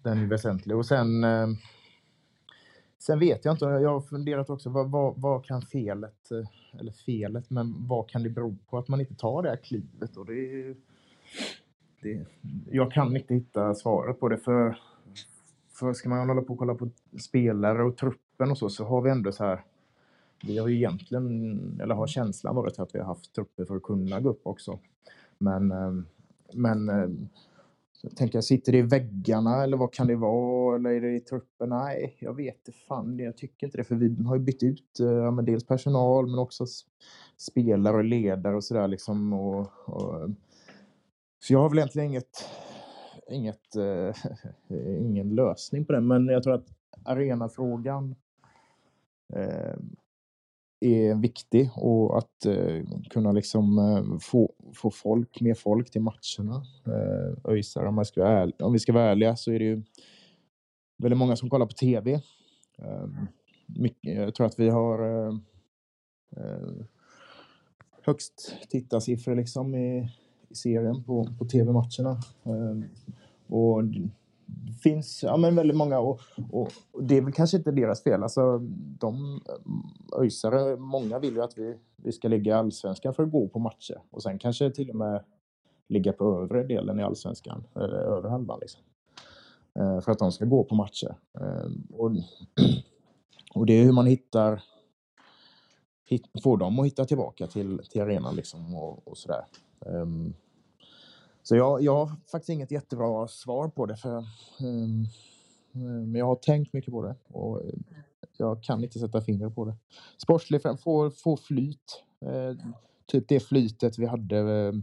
den är väsentlig. Och sen, eh, sen vet jag inte, jag har funderat också, vad, vad, vad, kan felet, eh, eller felet, men vad kan det bero på att man inte tar det här klivet? Och det, det, jag kan inte hitta svaret på det, för, för ska man hålla på och kolla på spelare och truppen och så, så har vi ändå så här vi har ju egentligen, eller har känslan varit att vi har haft trupper för att kunna gå upp också. Men, eh, men eh, jag tänker, sitter det i väggarna eller vad kan det vara? Eller är det i truppen? Nej, jag vet inte fan. Jag tycker inte det. För vi har ju bytt ut eh, ja, men dels personal men också spelare och ledare och sådär liksom. Och, och, så jag har väl egentligen inget, inget, eh, [LAUGHS] ingen lösning på det. Men jag tror att arenafrågan eh, är viktig och att eh, kunna liksom eh, få, få folk, mer folk till matcherna. Eh, öjsar, om, om vi ska vara ärliga så är det ju väldigt många som kollar på TV. Eh, mycket, jag tror att vi har eh, eh högst tittarsiffror liksom i, i serien på, på TV-matcherna. Eh, och det finns ja, men väldigt många och, och, och, det är väl kanske inte deras fel. Alltså, de eh, öjsare, många vill ju att vi, vi ska ligga i allsvenskan för att gå på matcher och sen kanske till och med ligga på övre delen i allsvenskan, eller övre halvan liksom. Eh, för att de ska gå på matcher. Eh, och, [CLEARS THROAT] och det är hur man hittar hit, får dem att hitta tillbaka till, till arenan liksom och, och sådär. Um, så jag, jag har faktiskt inget jättebra svar på det. För, um, men jag har tänkt mycket på det och jag kan inte sätta fingret på det. Sportslig får, får flyt. Eh, typ det flytet vi hade eh,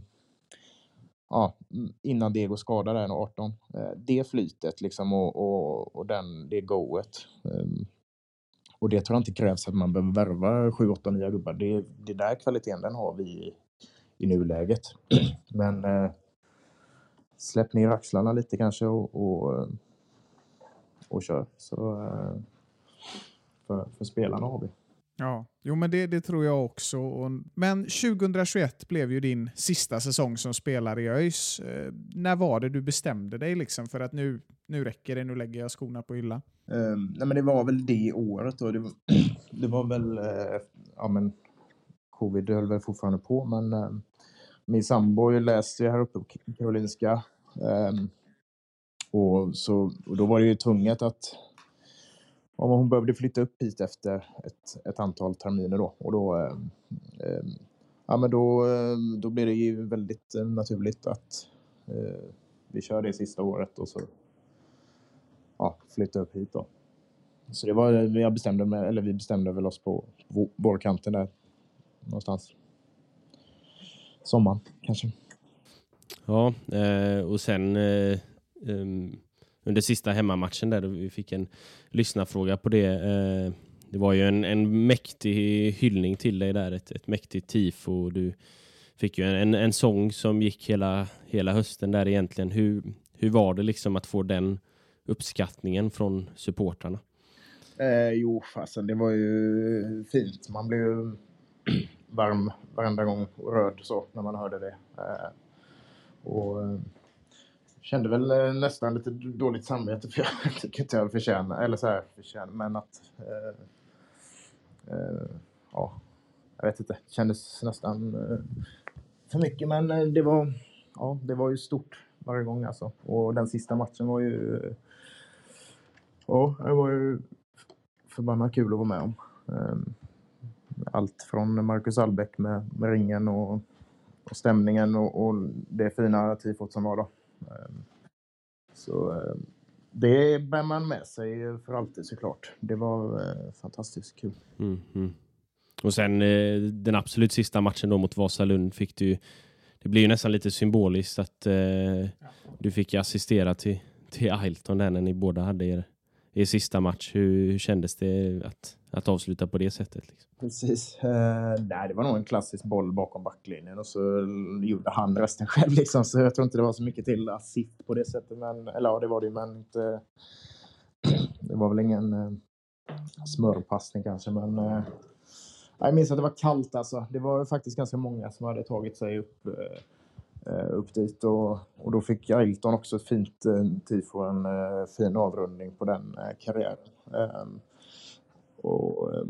ja, innan Diego skadade där 18. Eh, det flytet liksom och, och, och den, det goet. Ehm, och det tror jag inte krävs att man behöver värva 7, 8 nya gubbar. Det, det där kvaliteten den har vi i, i nuläget. [CLEARS THROAT] Men eh, släpp ner axlarna lite kanske och, och, eh, och kör. Så, eh, för, för spelarna vi. Ja, jo men det, det tror jag också. Men 2021 blev ju din sista säsong som spelare i ÖIS. Eh, när var det du bestämde dig liksom för att nu, nu räcker det, nu lägger jag skorna på hyllan? Um, nej men det var väl det året då. Det var, [CLEARS THROAT] det var väl, uh, ja men covid höll väl fortfarande på men uh, min sambo läste här uppe på Karolinska. Um, och, så, och då var det ju tvunget att om hon behövde flytta upp hit efter ett, ett antal terminer då. Och då, eh, ja, men då, ehm, då blev det ju väldigt eh, naturligt att eh, vi kör det sista året och så ja, flytta upp hit då. Så det var, eh, jag bestämde mig, eller vi bestämde väl oss på vårkanten där någonstans. Sommaren kanske. Ja, eh, och sen eh, under sista hemmamatchen där vi fick en lyssnarfråga på det. Eh, det var ju en, en mäktig hyllning till dig där, ett, ett mäktigt tifo. Du fick ju en, en, en sång som gick hela, hela hösten där egentligen. Hur, hur var det liksom att få den uppskattningen från supportrarna? Eh, jo, fasen, det var ju fint. Man blev ju [CLEARS THROAT] varm varenda gång och röd så när man hörde det. Eh, och eh, kände väl eh, nästan lite dåligt samvete för jag [LAUGHS] tycker inte jag förtjänar, eller så här förtjänar, men att eh, eh, ja, jag vet inte, kändes nästan eh, för mycket men eh, det var ja, det var ju stort varje gång alltså. Och den sista matchen var ju... Ja, det var ju förbannat kul att vara med om. Ehm, allt från Marcus Albeck med, med ringen och, och stämningen och, och det fina tifot som var då. Ehm, så ehm, det bär man med sig för alltid såklart. Det var eh, fantastiskt kul. Mm, mm. Och sen eh, den absolut sista matchen då mot Vasalund fick du ju- det blir ju nästan lite symboliskt att eh, du fick assistera till, till Ailton där när ni båda hade er, er sista match. Hur, hur kändes det att, att avsluta på det sättet? Liksom? Precis. Eh, nej, det var nog en klassisk boll bakom backlinjen och så gjorde han resten [LAUGHS] själv. Liksom. Så jag tror inte det var så mycket till assist på det sättet. Men, eller ja, det var det ju, men inte... [CLEARS THROAT] Det var väl ingen eh, smörpassning kanske, men... Eh, jag minns att det var kallt alltså. Det var faktiskt ganska många som hade tagit sig upp, eh, eh upp dit och, och då fick Ailton också ett fint eh, tifo, en eh, fin avrundning på den eh, karriären. Ehm, och, eh,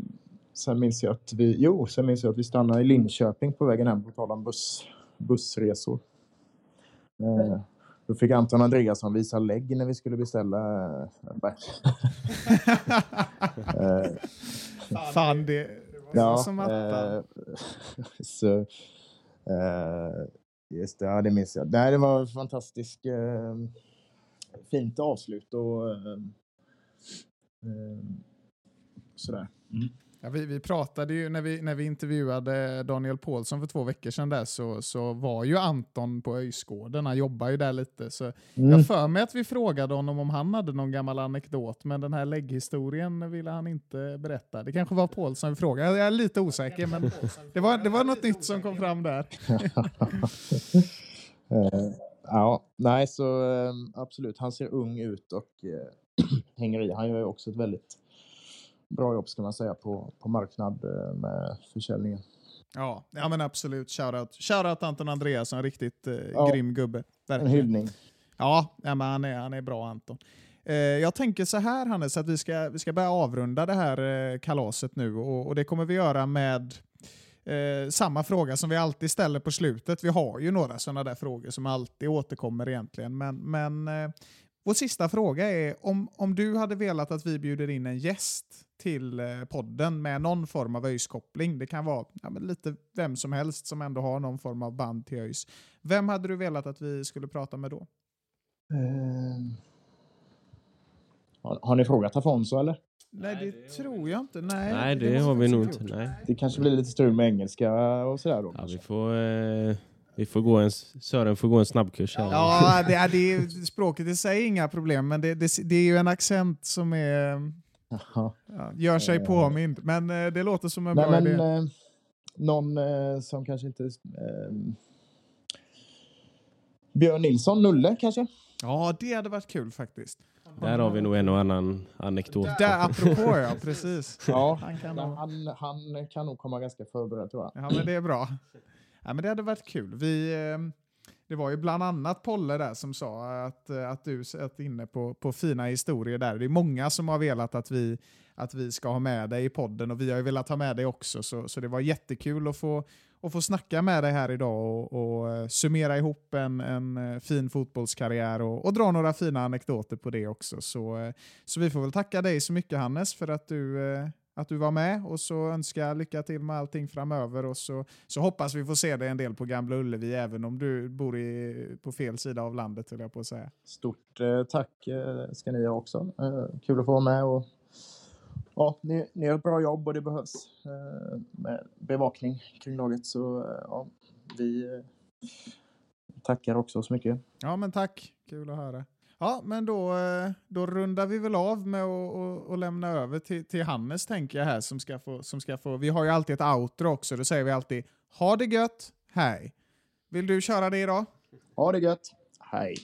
Sen minns jag att vi, jo, sen minns jag att vi stannade i Linköping på vägen hem på tal om buss, bussresor. Eh, då fick Anton Andreasson visa lägg när vi skulle beställa eh, en back. [LAUGHS] eh, Fan, det, det var ja, så som attan. eh, [LAUGHS] så, eh, just det, ja, det minns jag. Nej, det var ett fantastiskt eh, fint avslut och eh, sådär. Ja, vi, vi pratade ju när vi, när vi intervjuade Daniel Paulsson för två veckor sedan där så, så var ju Anton på Öjsgården. Han jobbar ju där lite. Så Mm. Jag för mig att vi frågade honom om han hade någon gammal anekdot, men den här lägghistorien ville han inte berätta. Det kanske var Paulsson vi frågade. Jag är lite osäker, men det var, det var något nytt som kom fram där. [LAUGHS] Eh, ja, nej, så eh, absolut. Han ser ung ut och eh, [CLEARS THROAT] hänger i. Han gör ju också ett väldigt bra jobb ska man säga på, på marknad eh, med försäljningen. Ja, ja men absolut. Shoutout, Shoutout Anton Andreasson, riktigt eh, Ja. grym gubbe. En Verkligen. hyllning. Ja, ja men han, är, han är bra Anton. Eh, jag tänker så här Hannes, att vi ska, vi ska börja avrunda det här eh, kalaset nu och, och det kommer vi göra med eh, samma fråga som vi alltid ställer på slutet. Vi har ju några sådana där frågor som alltid återkommer egentligen, men, men vår sista fråga är om, om du hade velat att vi bjuder in en gäst till eh, podden med någon form av ÖIS-koppling. Det kan vara ja, men lite vem som helst som ändå har någon form av band till ÖIS. Vem hade du velat att vi skulle prata med då? Eh, har, har ni frågat Afonso eller? Nej, det tror jag inte. Nej, Nej, det, måste har vi nog inte. Nej. Det kanske blir lite strul med engelska och sådär då. Ja, kanske. vi, får, eh, vi får gå en, Sören får gå en snabbkurs här. Ja, det är, det är, språket i sig är inga problem, men det, det, det är ju en accent som är, ja, gör sig Eh. påmind. Men eh, det låter som en Nej, bra men idé. eh, någon eh, som kanske inte... Eh, Björn Nilsson, Nulle kanske? Ja, det hade varit kul faktiskt. Där har vi nog en och annan anekdot. Där, apropå ja, precis. Ja, Han kan han, nog- han, han kan nog komma ganska förberedd tror jag. Ja, men det är bra. Ja, men det hade varit kul. Vi, ehm, det var ju bland annat Polle där som sa att, eh, att du satt inne på, på fina historier där. Det är många som har velat att vi, att vi ska ha med dig i podden och vi har ju velat ha med dig också. Så, så det var jättekul att få, att få snacka med dig här idag och, och eh, summera ihop en, en eh, fin fotbollskarriär och, och dra några fina anekdoter på det också. Så, så vi får väl tacka dig så mycket Hannes för att du att du var med och så önskar jag lycka till med allting framöver och så, så hoppas vi får se dig en del på Gamla Ullevi även om du bor i, på fel sida av landet höll jag på att säga. Stort eh, tack eh, ska ni ha också. Eh, kul att få vara med. Och, ja, ni, ni gör ett bra jobb och det behövs eh, med bevakning kring laget. Så eh, ja, vi eh, tackar också så mycket. Ja men tack, kul att höra. Ja men då, eh, då rundar vi väl av med att och, och lämna över till, till Hannes tänker jag här som ska, få, som ska få, vi har ju alltid ett outro också, då säger vi alltid ha det gött, hej. Vill du köra det idag? Ha det gött. Hej!